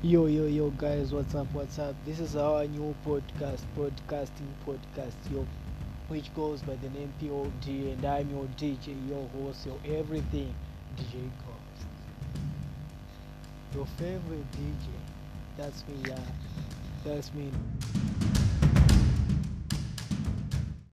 Yo, yo, yo, guys, what's up? What's up? This is our new podcast, podcasting podcast, yo, which goes by the name POD, and I'm your DJ, your host, your everything, DJ Ghost. Your favorite DJ. That's me, yeah. That's me.